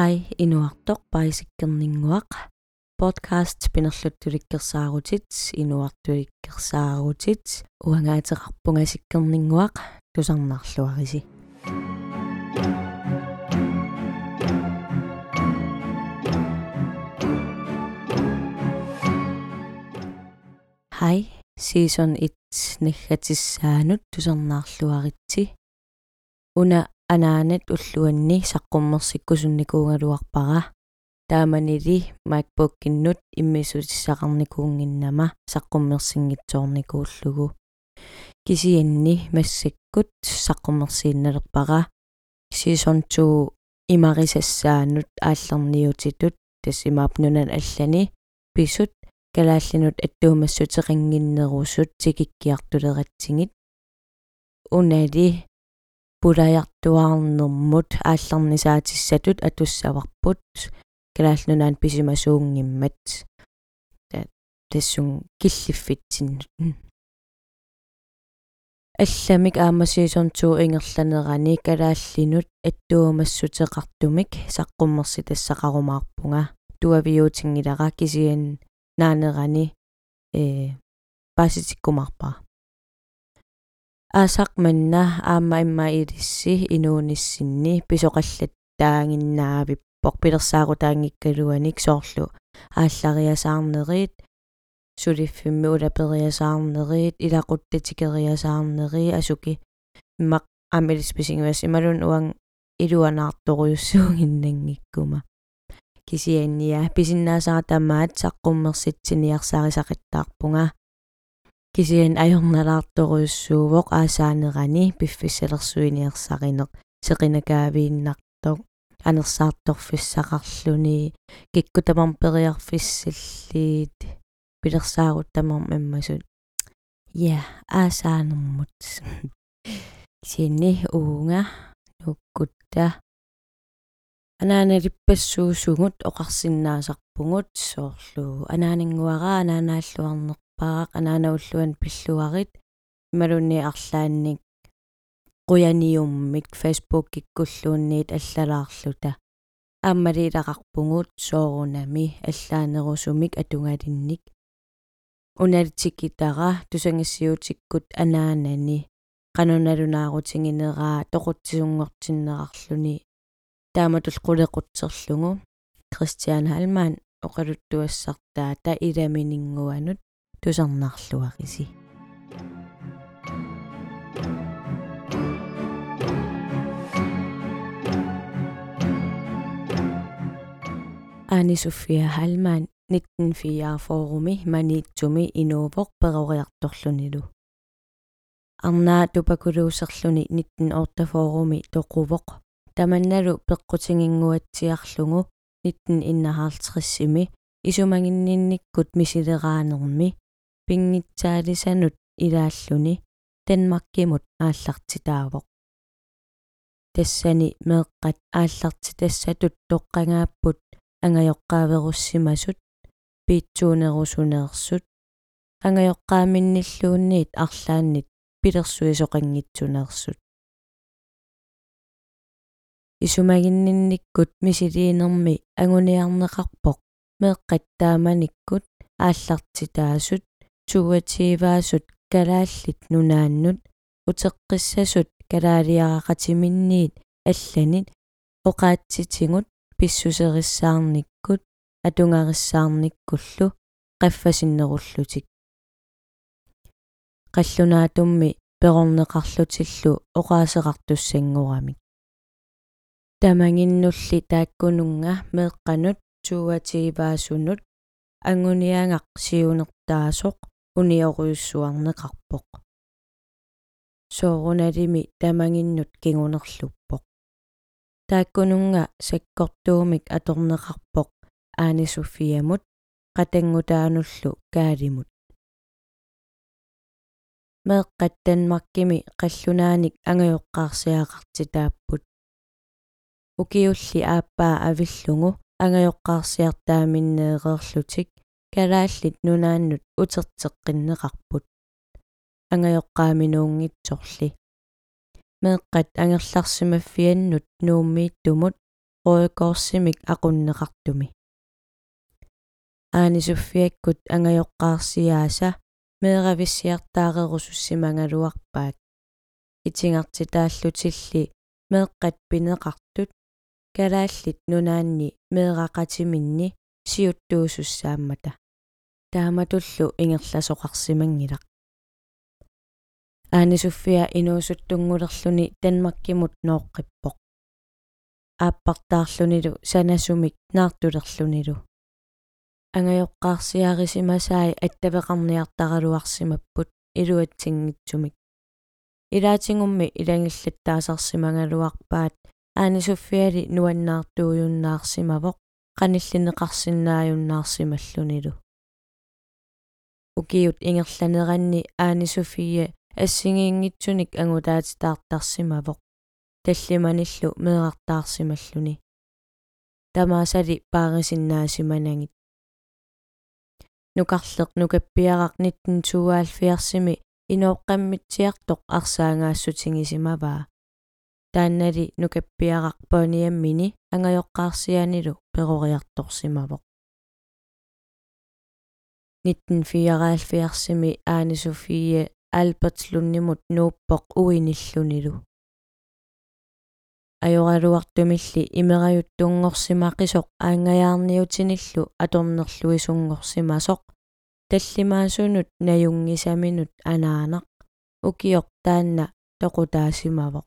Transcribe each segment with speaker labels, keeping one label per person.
Speaker 1: Hai inuartoq paisиккернингуақ podcast пинерлуттуликкерсаарутит инуартуликкерсаарутит уангаатерарпунгасиккернингуақ тусарнаарлуариси Hai season 1 наггатиссаанут тусарнаарлуаритси уна анаанат уллуанни саққуммерсиккусунникуунгалуарпара тааманили macbook киннут иммисутиссақарникуунгиннама саққуммерсингитсоорникууллугу кисианни массаккут саққуммерсиинналерпара season 2 имарисассаанут ааллерниутитут тас имаапнунан аллани. Писут калааллинут аттуумассутеқингиннерусут тикиккиартулератсигит. Унали пулаяртуаарнэрмут ааллернисаатиссатут атуссаварпут калаалнунаан писимасуунгиммат. Тассун киллиффитсиннут алламик аамасиисорнтуу ингерланерани калааллинут аттуумассутеқартумик саққуммерси тассақарумаарпунга туавиутингилара кисиан наанерани э паситиккумарпаа аасақманна аама имма илисси инуунissинни писоқаллаттаагиннаавиппоқ пилерсаарутаангиккалуаник соорлу ааллариасаарнерит сулиффимми улапериасаарнерит илақуттатикериасаарнери асуки иммақ амилис писингивас ималун уан илуанаарторуйуссуугиннангиккума кисианниа писиннаасара тамаат саққуммерситсиниарсаарисақиттаарпунга кисиан ajornalaartoruissuuvoq aasaanерани пиффиссалерсуиниерсаринеq сеқинакаавииннартоq анерсаарторфиссақарлүни кикку тамарпериарфиссаллиит пилерсаарут тамар маммасут я аасаанермут синни уунга нуккутта. Анааналиппассуусугут оқарсиннаасарпугут соорлу анаанингуараа анаанааллуарнеқ паақ анаанауллуан пиллуарит ималунни арлаанник quяниуммик facebook киккуллуунниит аллалаарлута. Ааммалилақарпугут соорунами аллаанерусумик атунгалинник уналитикитара тусангассиутиккут анаанани. Qanunalunaarutingineraa toqutсиунгортиннерарлүни тааматул qулеқутсерлугу Кристиан Халман оқалуттуассартаа та иламинингуанут тусарнаарлуариси Ани Sofia Halman 1904 форуми маниитсуми инуувоқ перориарторлуниlu арнаа тупакулуусерлуни 1908 форуми тоқувоқ таманналу пеққутингингуатсиарлугу 1951-сими исумагиннинниккут мисилераанерми пингитсаалисанут илааллуни танмаркимут ааллартитаавоқ. Тассани меэққат аалларти тассатут тоққангааппут ангайоққааверуссимасут пиитсуунерусунеерсут ангайоққааминниллуунниит арлааннит пилерсуисоқангитсунеерсут исумагиннинниккут мисилиинерми агуниарнеқарпоқ меэққаттааманиккут ааллартитаасут тугативаасут калааллит нунааннут утеққиссасут калаалиарақатиминниит алланит. Оқаатситингут писсусериссаарниккут атунгариссаарниккуллу qaffasinnеруллутик qallunatummi peqorneqarlutillу oqaasеqartussangурамик тамагиннулли тааккунунга меэкканут туативаасунут ангуниангақ сиунертаасоқ униоруйуссуарнеқарпоқ соорунalimi тамагиннут кигунерлуппоқ тааккунунга саккортуумик аторнеқарпоқ аани суфиамут қатангутаануллу каалимут меэққаттанмаркими қаллунааник ангайоққарсиақартитааппут. Укиулли ааппаа авиллугу ангайоққарсиартааминнеэреерлутик калааллит нунааннут утертеққиннеқарпут ангайоққааминуунгитсорли меэққат ангерларсимаффианнут нууммииттумут ruukoorsimik aqunneqartumi aanisuffiakkut angajoqqaarsiaasa meeravissiartaarerusussimangaluarpaat итинартитааллутилли меэкъат пинеқартут калааллит нунаанни меэрақатиминни сиуттуусуссааммата тааматуллу ингерласоқарсимангилақ аанисуффиа инуусуттунгулерлүни танмаккимут нооққиппоқ ааппартаарлунилу санасумик наартулерлунилу. Ангайоққарсиарисимасаи аттавеқарниартаралуарсимаппут илуатсингитсумик илаатингумми илангиллаттаасарсимангалуарпаат аанисуффиали нуаннаартуuyunnаарсимавоқ qanillinneqarsinnaajunnaarsimalлунилу укиут ингерланеранни аанисуфие ассигиингитсуник ангутаатитаартарсимавоқ. Таллиманиллу меэқартаарсималлуни тамаасали паарисиннаасиманангит нукарлеқ нукаппиарaq 1972-сими инооққаммитсиартоқ арсаангаассутингисимаваа тааннали нукаппиарaq пониаммини ангайоққарсианилу перориарторсимавоқ 1974-сими аани софие албертслуннимут нууппоқ уиниллунилу ajoralуартумилли имераюттунгорсимақисоқ аангаяарниутиниллу аторнерлуисунгорсимасоқ таллимаасунут наюнгисаминут анаанақ укиоқ таанна тоқутаасимавоқ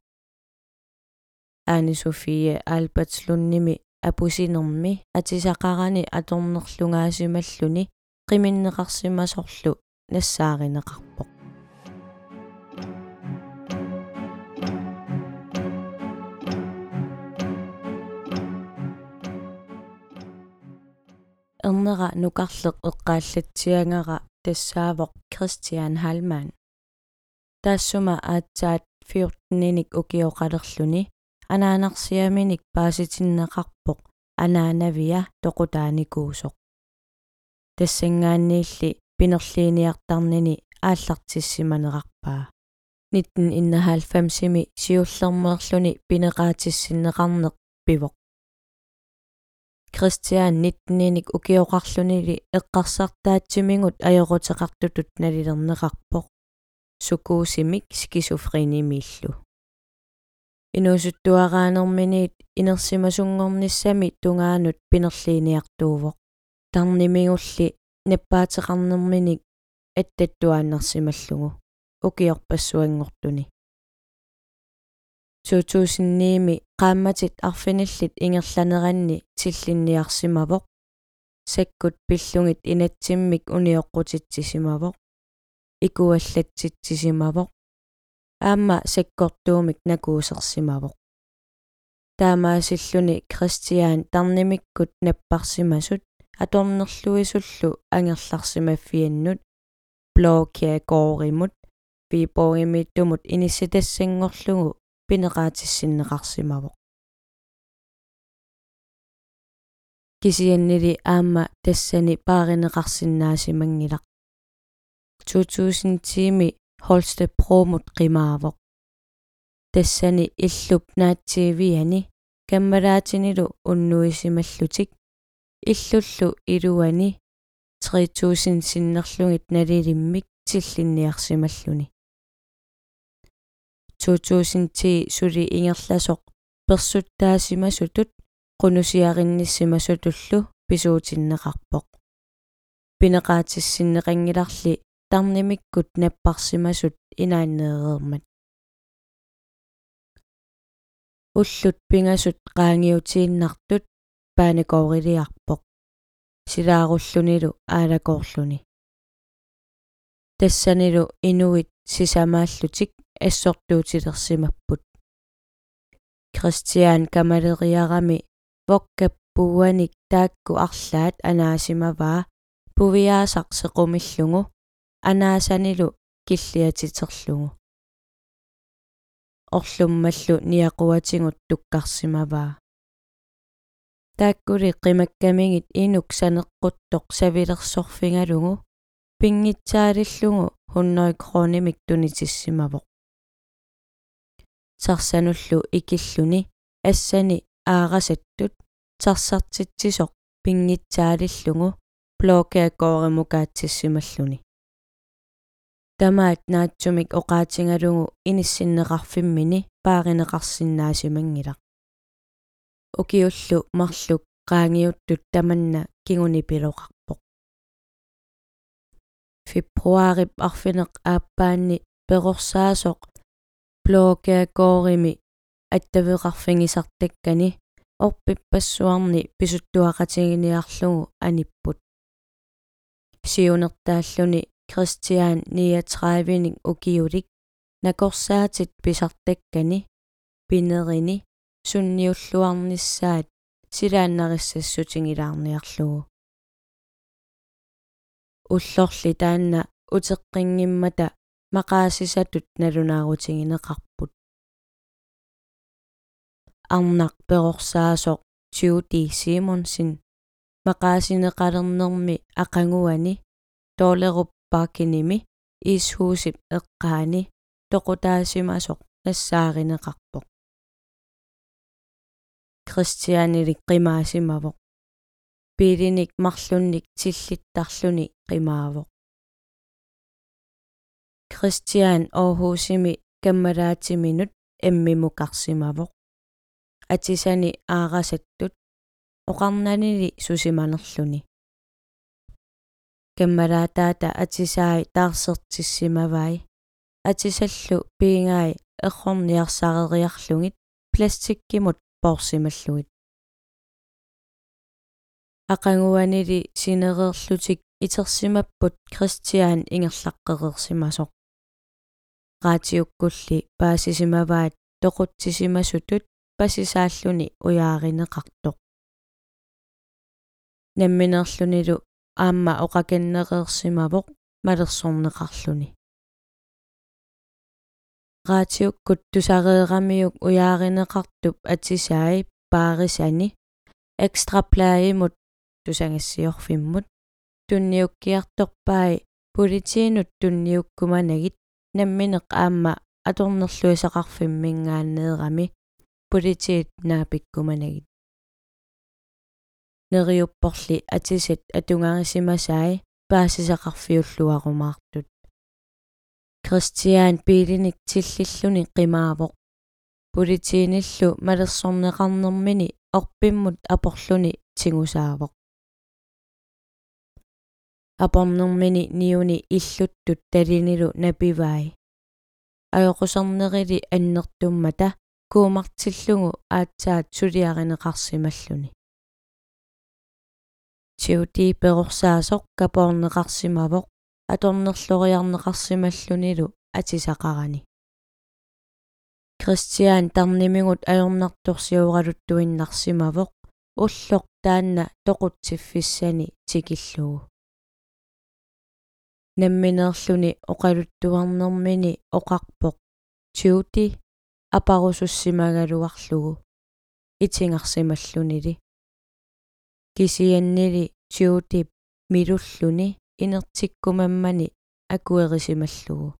Speaker 1: аани софие албертслунними апусинерми атисақарани аторнерлунгаасималлуни қиминнеқарсимасорлу нассааринеқарпоқ эрнера нукарлеq эққааллатсиангара тассаавоқ Кристиан Халман таассума аатсаат 14-ник укиоқалерлүни анаанарсиаминик пааситиннеқарпоқ анаанавиа тоқутааникуусоқ тассангаанниилли пинерлииниартарнини ааллартиссиманеқарпаа. 1991-сими сиуллермерлүни пинеқаатиссиннеқарнеқ пивоқ Кристиан 19-ник укиоқарлунили эққарсартаатсимингут ajorutеқартутут налилернеқарпоқ. Сукуусимик скисофренимииллу инуусуттуараанерминиит инерсимасунгорниссами тунгаанут пинерлииниартуувоқ тарнимигулли наппаатеқарнерминик аттаттуааннерсималлугу укиорпассуангортуни 2009-ми qaammatit arfinillit ingerlaneranni tillинниарсимавоq саккут пиллугит инатсиммик униоққутитсисимавоq икуаллатситсисимавоq аама саккортуумик накуусерсимавоq таамаасиллуни кристиан тарнимиккут наппарсимасут аторнерлуисуллу ангерларсимаффианнут блокия кооримут вибоимиттумут иниссатассангорлугу пинеqaатиссиннеqarsimavoq кисианнили аама тассани пааринеqarsinnaasimanngilaq 2010-ми Holste Promut qimaavoq тассани иллуп наатсиивиани каммалаатинилу уннуисималлутик иллуллу илуани 3000 синнерлугит налилиммик тиллинниарсималлуни 2010 сули ингерласоq персуттаасимасутут qunusиаринниссимасутуллу писуутиннеқарпоq пинеqaатиссиннеқангиларли тарнимиккут наппарсимасут инааннеерермат уллут пингасут qaangiutiinnartut паанакоорилиарпоq силааруллунилу аалакоорлуни тассанилу инуит сисамааллутик ассортуутилерсимаппут Кристиан камалериарами воккаппуаник таакку арлаат анаасимаваа пувиаасақ сеқумиллугу анаасанилу киллиатитерлугу орлуммаллу ниақуатингут туккарсимаваа тааккули қимаккамигит инук санеққуттоқ савилерсорфингалугу пингитсаалиллугу хуннерик хронимик тунитиссимавоқ сарсануллу икиллуни ассани аарасаттут тарсартитсисоq пингитсаалиллугу блокеаккооримукаатсиссималлуни тамаат наатсумик оqaатингалугу иниссиннеқарфиммини пааринеқарсинаасимангилақ укиуллу марлук qaangiuttut tamanna kinguni piloqarpoq februarip arfineq aappaanni peqorsaasoq блокеакоорими аттавеқарфигисартаккани орпиппассуарни писуттуақатигиниарлугу аниппут сиунертааллуни кристиан 39ник укиулик накорсаатит писартаккани пинерини сунниуллуарниссаат силааннариссассутингилаарниарлугу уллорли таанна утеққингиммата мақаасисатут налунаарутингинеқарпут арнақ перорсаасоқ тиути симонсин мақаасинеқалернерми ақангуани тоолеруппаакиними иисхуусип эққаани тоқутаасимасоқ нассааринеқарпоқ кристианилик қимаасимавоқ пилиник марлунник тиллиттарлуни қимаавоқ кристиан оохуусими каммалаатиминут эммимукарсимавоқ атисани аарасаттут оқарнанили сусиманерлуни каммалаатаата атисаи таарсертиссимавай атисаллу пиингаи эрхорниарсарериарлугит пластиккимут поорсималлугит ақангуанили синереерлутик итерсимаппут кристиан ингерлаққерерсимасоқ раатиуккулли паасисимаваат тоқутсисимасутут пасисааллуни уяаринеқартоқ. Намминерлунилу аама оқакеннеқерсимавоқ малерсорнеқарлуни раатиуккут тусареерамиук уяаринеқартуп атисаи паарисани экстраплаимут тусангассиорфиммут тунниуккиарторпаи политиинут тунниуккуманагит намминеқ аама аторнерлуисақарфиммингааннеерами политиит наапиккуманагит нериуппорли атисат атунгарисимасаи паасисақарфиуллуарумаартут кристиан пилиник тиллиллуни қимаавоқ политииниллу малерсорнеқарнермини орпиммут апорлуни тигусаавоқ апорнермини ниуни иллуттут талинилу напиваи аёқусарнерили аннертуммата куумартиллугу аатсаат сулиаринеқарсималлуни тиути перорсаасоқ капоорнеқарсимавоқ аторнерлориарнеқарсималлунилу атисақарани кристиан тарнимигут аёрнартторсиуралуттуиннарсимавоқ уллоқ таанна тоқутсиффиссани тикиллугу намминеерлүни оқалуттуарнэрмини оқарпоқ тиути апарусуссимагалуарлугу итингарсималлунили кисианнили тиути милуллуни инертиккумаммани акуерисималлугу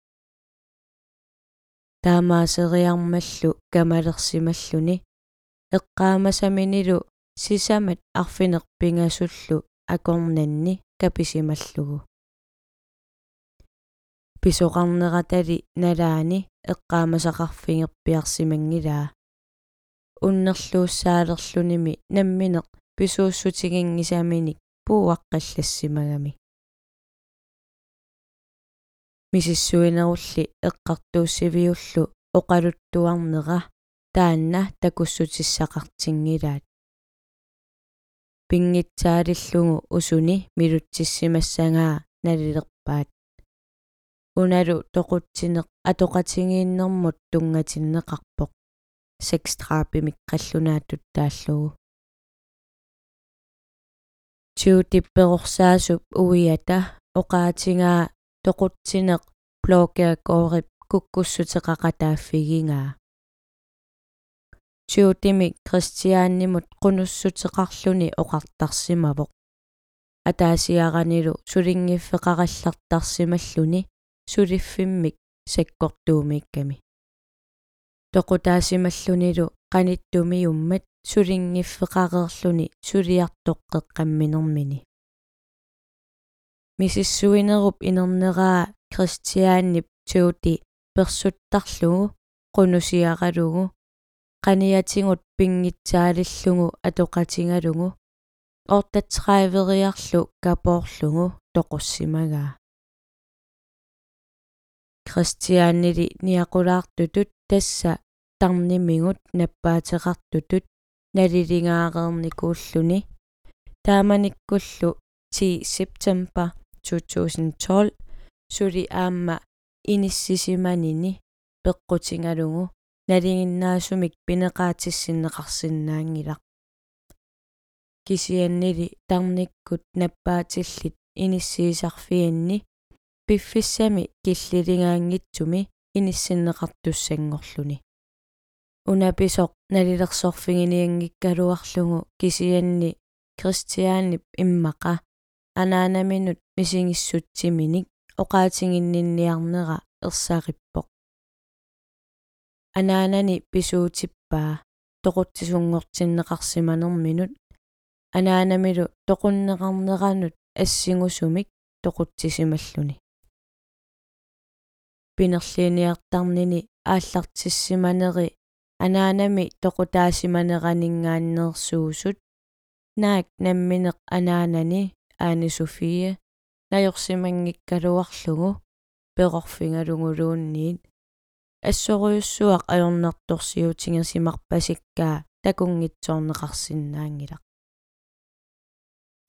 Speaker 1: таамаасериармаллу камалерсималлуни эққаамасаминилу сисамат арфинерпингасуллу акорнанни каписималлугу писоқарнератали налаани эққаамасақарфингерпиарсимангилаа уннерлууссаалерлуними намминеқ писууссутигингисаминик пууаққаллассимагами мисиссуинерулли эққартууссивиуллу оқалуттуарнера таанна такуссутиссақартингилаат пингитсаалиллугу усуни милутсиссимассагаа налилерпаат. Уналу тоқутсинеқ атоқатингииннэрмут тунгатиннеқарпоқ. Секстраапимик қаллунаатут тааллугу тиутипперорсаасуп уиата оқаатингаа тоқутсинеқ блокеаккоорип куккуссутеқақатааффигингаа тиутими кристиааннимут қунуссутеқарлуни оқартарсимавоқ атаасиаранилу сулингиффеқараллартарсималлуни сулиффиммик саккортуумикками тоқутаасималлунилу qanittumi-ummat sulingiffeqareerluni suliartoqqeqqamminermini misissuinerup inerneraa kristiaannip tuuti персуттарлугу qunусиақалугу qaniatingut pinngitsaалиллугу атоқатингалугу ортатсрайвериарлу капоорлугу тоқуссимагаа кристиааннили ниақулаартутут тасса тарнимигут наппаатеқартутут налилингаареерникууллуни тааманиккуллу 10 септембер 2012 сули аама иниссисиманини пеққутингалугу налингиннаасумик пинеқаатиссиннеқарсинаангилақ кисианнили тарниккут наппаатиллит иниссиисарфианни пиффиссами киллилингаангитсуми иниссиннеқартуссангорлуни унаписоқ налилерсорфигиниангиккалуарлугу кисианни кристиааннип иммақа анаанаминут мисигиссутсиминик оқаатингиннинниарнера ерсаариппоқ анаанани писуутиппаа тоқутсисунгортиннеқарсиманерминут анаанамилу тоқуннеқарнеранут ассигусумик тоқутсисималлуни. Пинерлиниартарнини ааллартиссиманери анаанами тоқутаасиманеранингаааннерсуусут наак намминеқ анаанани аани софия наёрсимангиккалуарлугу пеқорфингалугулуунниит ассоруйуссуақ ajornartorsiutiнгерсимарпасиккаа такунгитсоорнеқарсинаангилақ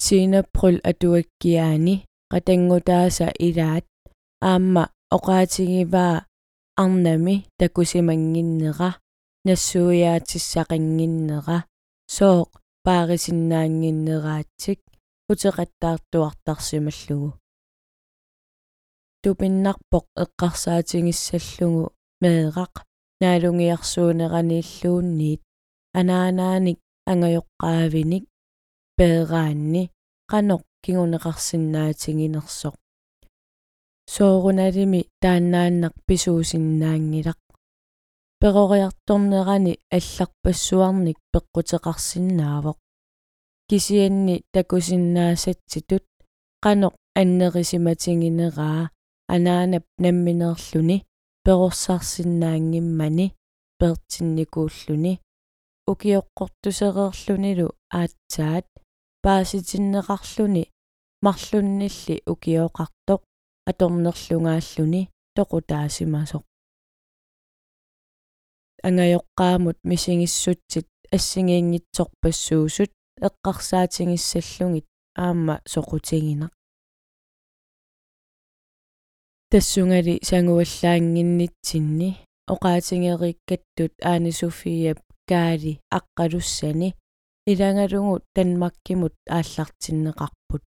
Speaker 1: синапрул атуаккиаани qatangutaasa ilaat аама оqaатигиваа арнами такусимангиннера нассуяатиссақингиннера сооқ паарисиннаангиннераатсик утеқаттаартуартарсималлугу тупиннарпоқ эққарсаатингиссаллугу. Меэрақ наалунгиарсуунеранииллуунниит анаанааник ангайоққаавиник пеераанни қаноқ кигунеқарсинаатингинерсоқ соорунalimi тааннааннақ писуусиннаангилақ. Перориарторнерани алларпассуарник пеққутеқарсинаавоқ кисианни такусиннаасатситут қаноқ аннерисиматингинераа анаанап намминерлүни перорсарсинаангиммани пертинникууллүни укиоққортусереерлүнилу аатсаат. Пааситиннеқарлүни марлуннилли укиоқартоқ. Аторнерлунгааллуни тоқутаасимасоқ. Ангайоққаамут мисигиссутсит ассигиингитсорпассуусут эққарсаатингиссаллугит аама соқутигинақ тассунгали сангуаллаангиннитсинни. Оqaатингериккаттут аани софиап каали аққалуссани илангалугу танмаккимут ааллартиннеқарпут.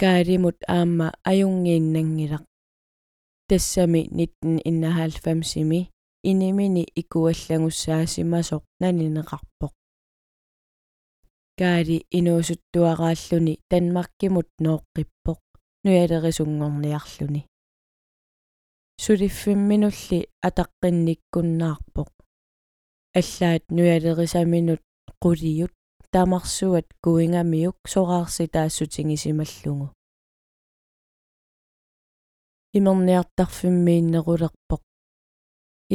Speaker 1: Каалимут аама аюнгииннангилақ тассами 1991-сими инимини икуаллагуссаасимасоқ нанинеқарпоқ каали инуусуттуарааллуни танмаккимут нооққиппоқ нуялерисунгорниарлуни сулиффимминулли атаққинниккуннаарпоқ аллаат нуялерисаминут quliyut тамарсуат куингамиук сораарси таассутингисималлугу имерниартарфиммииннерулерпоқ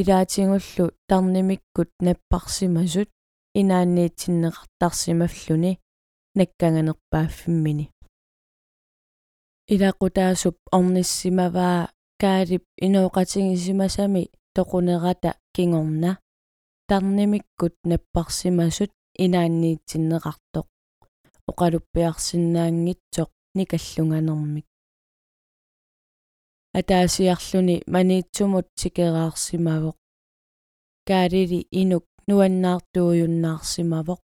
Speaker 1: илаатингуллу тарнимиккут наппарсимасут инаанниитсиннеқартарсималлуни накканганерпааффиммини илақутаасуп орниссимаваа каалип инооқатингисимасами тоқунерата кингорна. Тарнимиккут наппарсимасут инаанниитсиннеқартоқ оқалуппиарсинаангитсоқ никаллунганермик. Атаасиарлүни маниитсумут тикераарсимавоқ. Каалили инук нуаннаартуйуннаарсимавоқ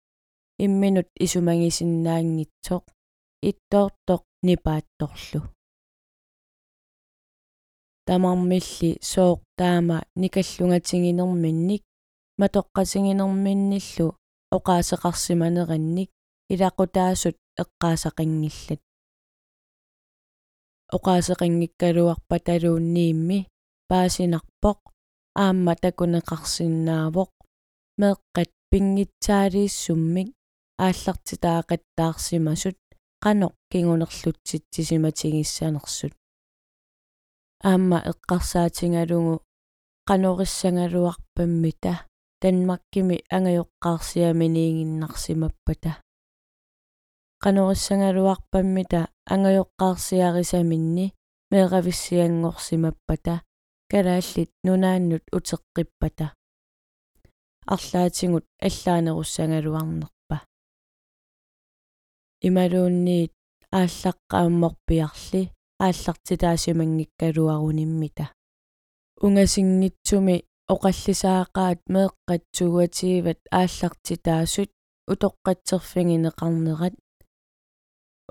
Speaker 1: имминут исумагисиннаангитсоқ иттоортоқ нипаатторлу. Тамармилли сооқ таама никаллунгатингинерминник матоққатингинерминниллу оқаасеқарсиманеранник илақутаасут эққаасақингиллат. Оқаасеқингиккалуарпаталуунниимми паасинарпоқ. Аама такунеқарсинаавоқ meeqqat pinngitsaaliissummik ааллартитаақаттаарсимасут qanoq kingunerlutsitsisimatigissanersut аама эққарсаатингалугу qanorissangaluarpammita танмаккими ангайоққарсиаминиингиннарсимаппата qanorissangaluarpammita ангайоққарсиарисаминни меэрависсиангорсимаппата калааллит нунааннут утеққиппата арлаатингут аллаанеруссангалуарнерпа ималуунниит ааллаққаамморпиарли ааллартитаасимангиккалуаруниммита унгасингитсуми оқаллисаақаат меэққатсугатииват ааллартитаасут утоққатсерфингинеқарнерат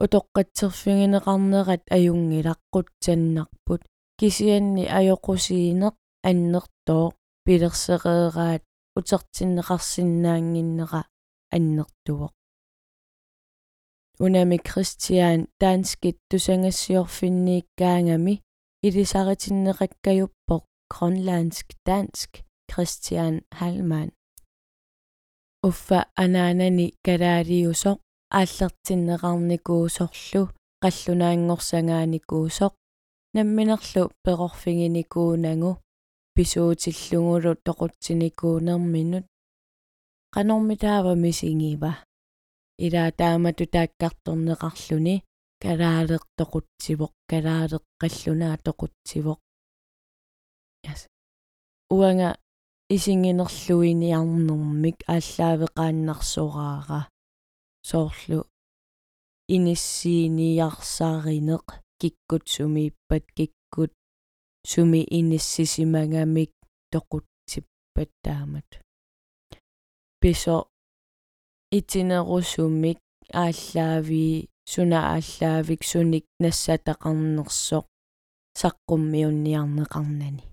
Speaker 1: утоққатсерфингинеқарнерат аюнгилаққутсаннарпут кисианни аёқусиинеқ аннертоо пилерсеқеераат утертиннеқарсинаангиннера аннертуоқ унами кристиан данскит тусангассиорфиннииккаангами илисаритиннеқаккаюппоқ grønlandsk dansk Christian Hallmann уффа анаанани калаалиусоқ ааллертиннеқарникуусорлу қаллунаангорсангааникуусоқ намминерлу пеқорфигиникуунагу писуутиллугулу тоқутсиникуунерминут qanормитаава мисигива илаа таамату тааккарторнеқарлүни калаалеққаллунаа тоқутсивоқ яс. Уанга исингинерлуиниарнэрмик ааллаавеқааннарсораара соорлу иниссииниарсааринеқ киккут сумииппат киккут иниссисимагамик тоқутсиппат таамат писо итинерусумик ааллаави суна ааллаавик суник нассатақарнерсоқ саққуммиунниарнеқарнани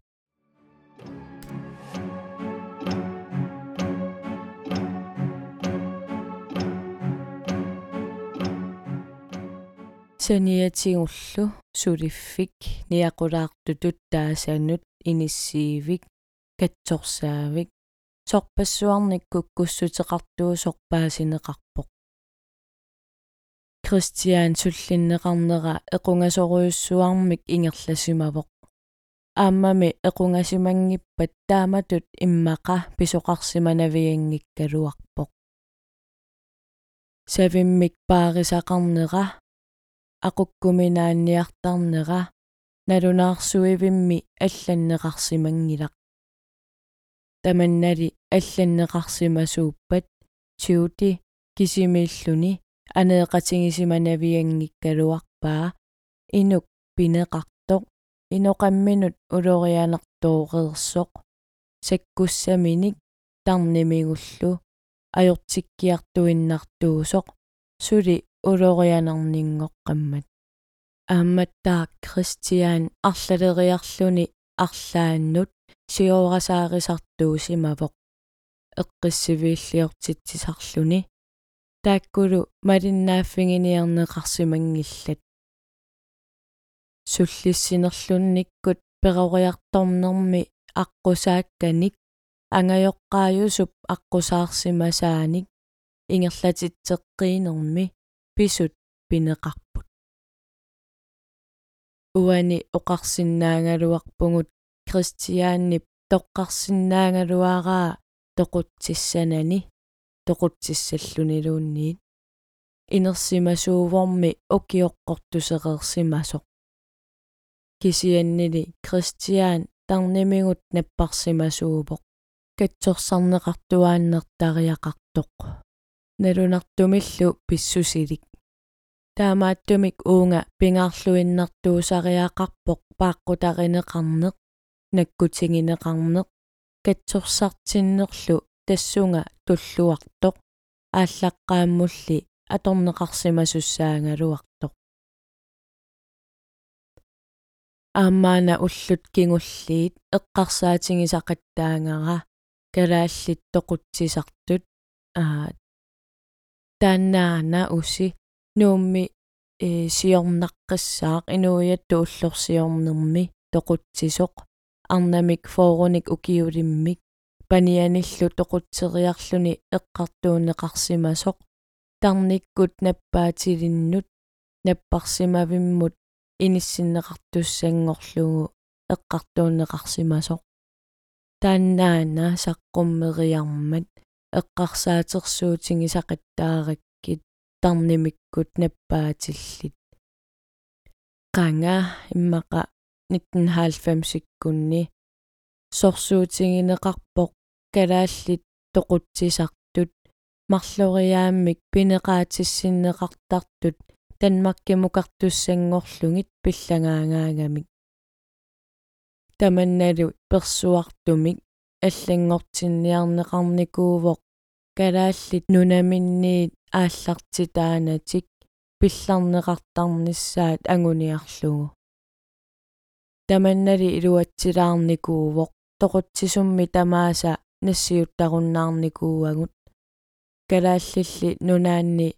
Speaker 1: саниатигуллу сулиффик ниақулаартутут таасанут иниссиивик катсорсаавик сорпассуарниккук куссутеқартуу сорпаасинеқарпоқ. Кристиан суллиннеқарнера эқунгасоруйуссуармик ингерласимавоқ. Ааммами эқунгасимангиппат тааматут иммақа писоқарсиманавиангиккалуарпоқ. Савиммик паарисақарнера aqukkuminaanniartarnera налунаарсуивимми алланнеқарсимангилақ. Таманнали алланнеқарсимасууппат. Тиути кисимииллуни анеэқатингисиманавиангиккалуарпаа инук пинеқартоқ иноқамминут улорианертооқерсоқ саккуссаминик тарнимигуллу ajortikkiartuinnartuusoq suli улорианернингоққаммат ааматтаа кристиан арлалериарлүни арлааннут сиорасаарисартуусимавоқ эққиссивииллиортитсисарлүни тааккулу малиннааффигиниарнеқарсимангиллат суллиссинерлунниккут перориарторнерми аққусаакканик. Ангайоққаажусуп аққусаарсимасааник. Ингерлатитсеққиинерми писут пинеқарпут уани оқарсиннаангалуарпугут кристиааннип тоққарсиннаангалуараа тоқутсиссанани тоқутсиссаллунилуунниит инерсимасууворми окиоққортусеқерсимасоқ кисианнили кристиан тарнимигут наппарсимасуупоқ катсорсарнеқартуааннертариақартоқ налунартумиллу писсусилик таамааттумик уунга пингаарлуиннартуусариақарпоқ пааққутаринеқарнеқ наккутингинеқарнеқ катсорсартиннерлу тассунга туллуартоқ ааллаққааммулли аторнеқарсимасуссаангалуартоқ аамаана уллут кингуллиит эққарсаатингисақаттаангара калааллит тоқутсисартут аа тааннаана уси нуумми э сиорнаққиссаақ инуиатту уллорсиорнерми тоқутсисоқ арнамик фооруник укиулиммик панианиллу тоқутсериарлүни эққартуунеқарсимасоқ тарниккут наппаатилиннут наппарсимавиммут иниссиннеқартуссангорлугу эққартуунеқарсимасоқ тааннаана саққуммериармат эққарсаатерсуутинги сақаттаараккит тарнимиккут наппаатиллит. Qanga иммаqa 1990-иккунни сорсуутингинеқарпоқ калааллит тоқутсисартут. Марлориааммик пинеқаатиссиннеқартартут танмаккимукартуссангорлугит пиллагаагаагамик таманналу персуартумик аллангортинниарнеқарникуувоқ калааллит нунаминниит ааллартитаанатик пилларнеқартарниссаат агуниарлугу таманнали илуатсилаарникуувоқ тоқутсисумми тамааса нассиуттаруннаарникууагут. Калааллилли нунаанни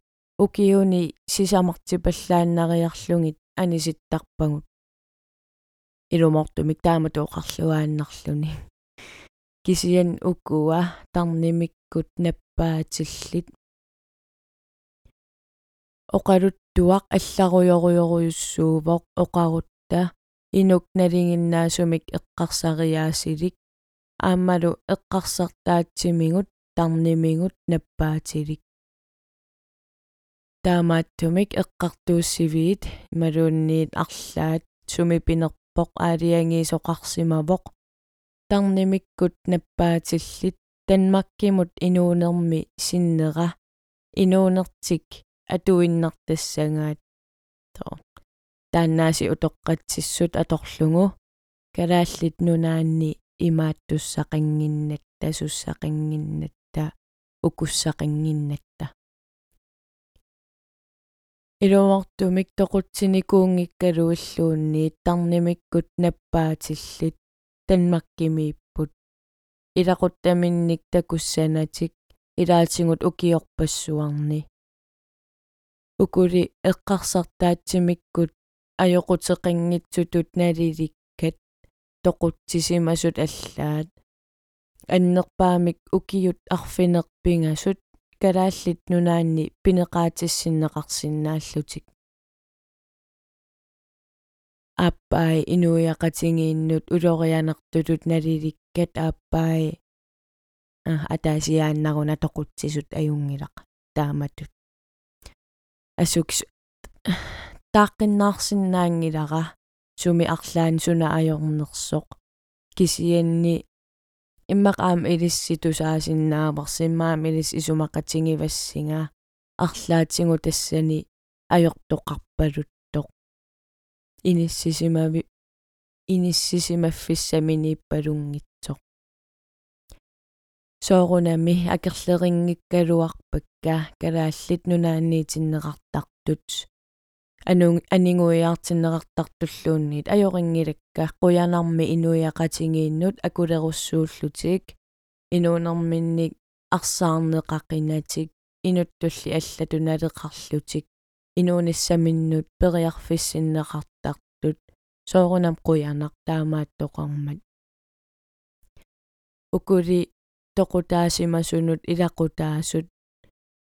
Speaker 1: укиуни сисамартипаллааннариарлугит аниситтарпагут. Илумортумик тааматуоқарлуааннарлуни кисиан укуа тарнимиккут наппаатиллит оқалуттуақ алларуйоруйоруйуссуувоқ оқарутта инук налингиннаасумик эққарсариаасилик ааммалу эққарсартаатсимигут тарнимигут наппаатилик таамааттумик эққартууссивиит малуунниит арлаат суми пинерпоқ аалиангиисоқарсимавоқ тарнимиккут наппаатиллит танмаккимут инуунерми синнера инуунертик атуиннартассагаат тоо тааннааси утоққатсиссут аторлугу калааллит нунаанни имааттуссақангиннатта суссақангиннатта укуссақангиннатта илуартумик тоқутсиникуунгиккалуиллуунни тарнимиккут наппаатиллит танмаккимииппут илақуттаминник такуссанатик илаатингут укиорпассуарни укули эққарсартаатсимиккут ajоқутеқингитсутут налиликкат тоқутсисимасут аллаат аннерпаамик укиют арфинерпингасут калааллит нунаанни пинеқаатиссиннеқарсинааллутик аппай инуяқатингииннут улорианертутут налиликкат аппай. А атаасиааннаруна тоқутсисут аюнгилақ тааматут. Асукс тааққиннаарсинаангилара суми арлаан суна ajornersoq кисианни иммақаам илисситусаасиннаамерсиммаам илис исумақатингивассинга арлаатингу тассани ajortoqarpaluttoq иниссисимави иниссисимаффиссаминииппалунгитсоq соорунами акерлерингиккалуарпакка калааллит нунаанниитиннеқартартут анун анингуиартиннеқартартуллуунниит ajорингилакка қуянарми инуяқатингииннут акулеруссууллутик инуунэрминник арсаарнеқақинатик инуттулли аллатуналеқарлутик инууниссаминнут периарфиссиннеқартартут соорунам қуянақ таамааттоқармат укули тоқутаасимасунут илақутаасут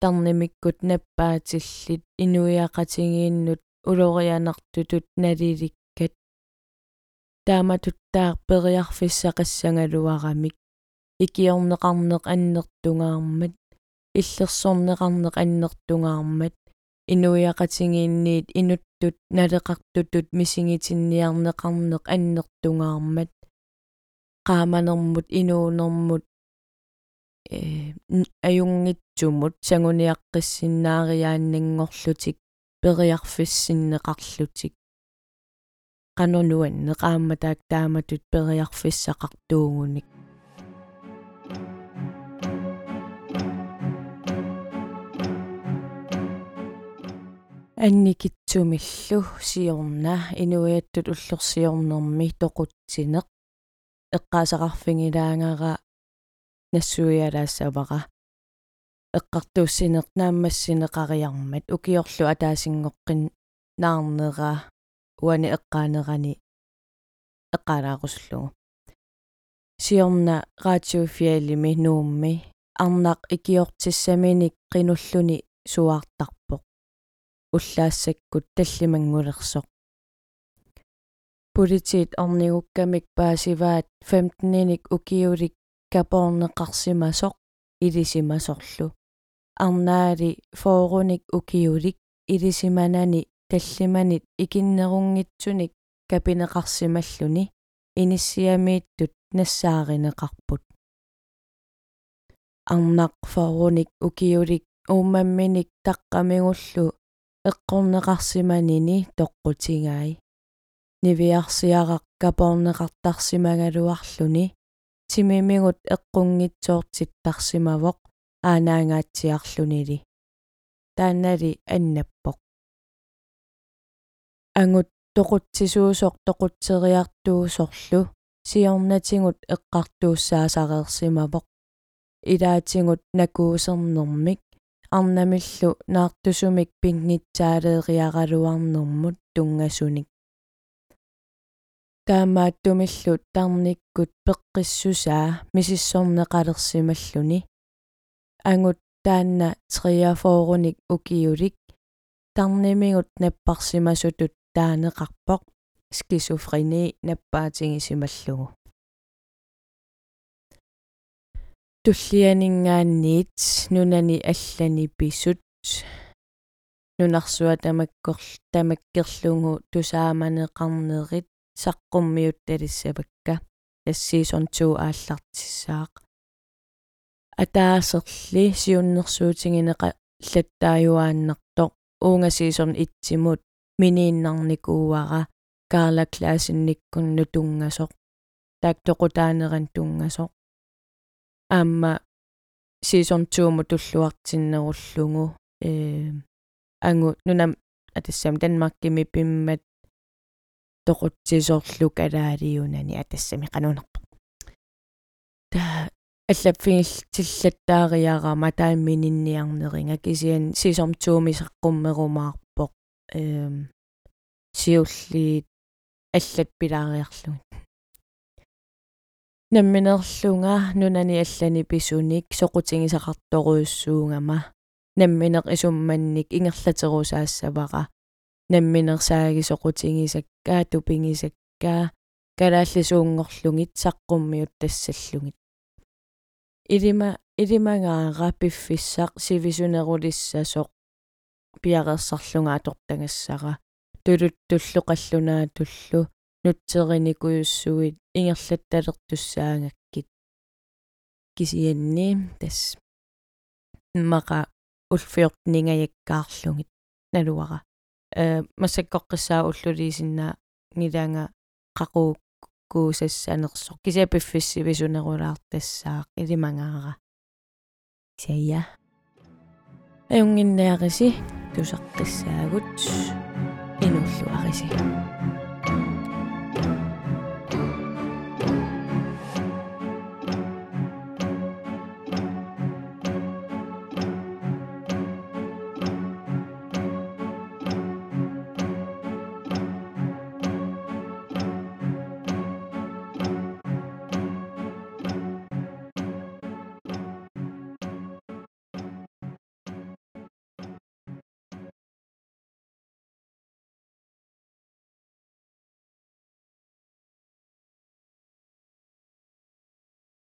Speaker 1: тарнимиккут наппаатиллит инуиақатингииннут улорианартутут налиликкат тааматуттаа периарфиссақассангалуарамик икиорнеқарнеқ аннертунгаармат иллерсорнеқарнеқ аннертунгаармат инуиақатингиинниит инуттут налеқартутут мисигитинниарнеқарнеқ аннертунгаармат qaamanermut inuunermut э аюнгитсумут сагуниаққиссиннаариааннангорлутик периарфиссиннеқарлутик qanunuen neqaammataak taamatut periarfissaqartuugunik анникитсумиллу сиорна инуиаттут уллерсиорнэрми тоқутсинеқ. Эққаасақарфингилаангара нассуиалаассавара эққартууссинеқ нааммассинеқариармат укиорлу атаасингоққин наарнера. Уани эққаанерани эққалаагуслугу siorna raatiofialimi nuummi arnaq ikiortissaminik qinulluni suaartarpoq уллаассаккут таллимангулерсоq политит орнигуккамик паасиваат 15-ник укиулик капорнеқарсимасоq илисимасорлу арнаали фооруник укиулик илисиманани таллиманит икиннерунгитсуник капинеқарсималлуни иниссиамииттут нассааринеқарпут арнақ фооруник укиулик уумамминик таққамигуллу эққорнеқарсиманини тоққутигаи нивиарсиарақ капорнеқартарсимагалуарлуни тимимигут эққунгитсоортиттарсимавоқ аанаангаатсиарлунили таанали аннаппоқ. Ангут тоқутсисуусоқ тоқутсериартуусорлу. Сиорнатингут эққартууссаасареерсимавоқ илаатингут накуусернэрмик арнамиллу наартусумик пингитсаалеериаралуарнэрмут тунгасуник. Таамааттумиллу тарниккут пеққиссусаа мисиссорнеқалерсималлуни ангут таанна триафооруник укиулик тарнимигут наппарсимасутут таанеқарпоқ скисофрени наппаатингисималлугу туллианингаанниит нунани аллани писут нунарсуа тамаккор тамаккерлугу тусааманеқарнерит саққуммиут талиссавакка тассиисон 2 ааллартиссаақ атаасерли сиуннэрсуутингинеқа латтааюааннартоқ уungасиисон итсимут минииннарникууара карла клаасинниккунну тунгасоқ таактоқутаанеран тунгасоқ аама season 2 му туллуартиннеруллугу э ангу нунам атассам данмаркими пиммат тоқутсисоорлук алаалиунани атассами qanunarpa та аллапфигил тиллаттаариарама тааммининниарнеринга кисиан season 2 мисаққуммерумаарпоқ эм сиуллиит аллат пилаариарлугит намминерлунга нунани аллани писуник соқутингисақарторуйуссуунгама намминеқ исумманник ингерлатерусаассавара намминерсааги соқутингисаккаа тупингисаккаа калааллисуунгорлугит саққуммиут тассаллугит илима илимагаара пиффиссақ сивисунерулиссасоқ пиареерсарлунга атортангассара тулуттуллу қаллунаа туллу нутсериникуйуссуит ингерлатталертуссаангаккит кисианни тас мака улфиортнингаяккаарлугит налуара. Э массаккоққиссаа уллулиисиннаа нилаанга қақуу куусассанерсо кисиапиффисси висунерулаартассаақ илимангаара сая аюнгиннаариси тусаққиссаагут инуллуариси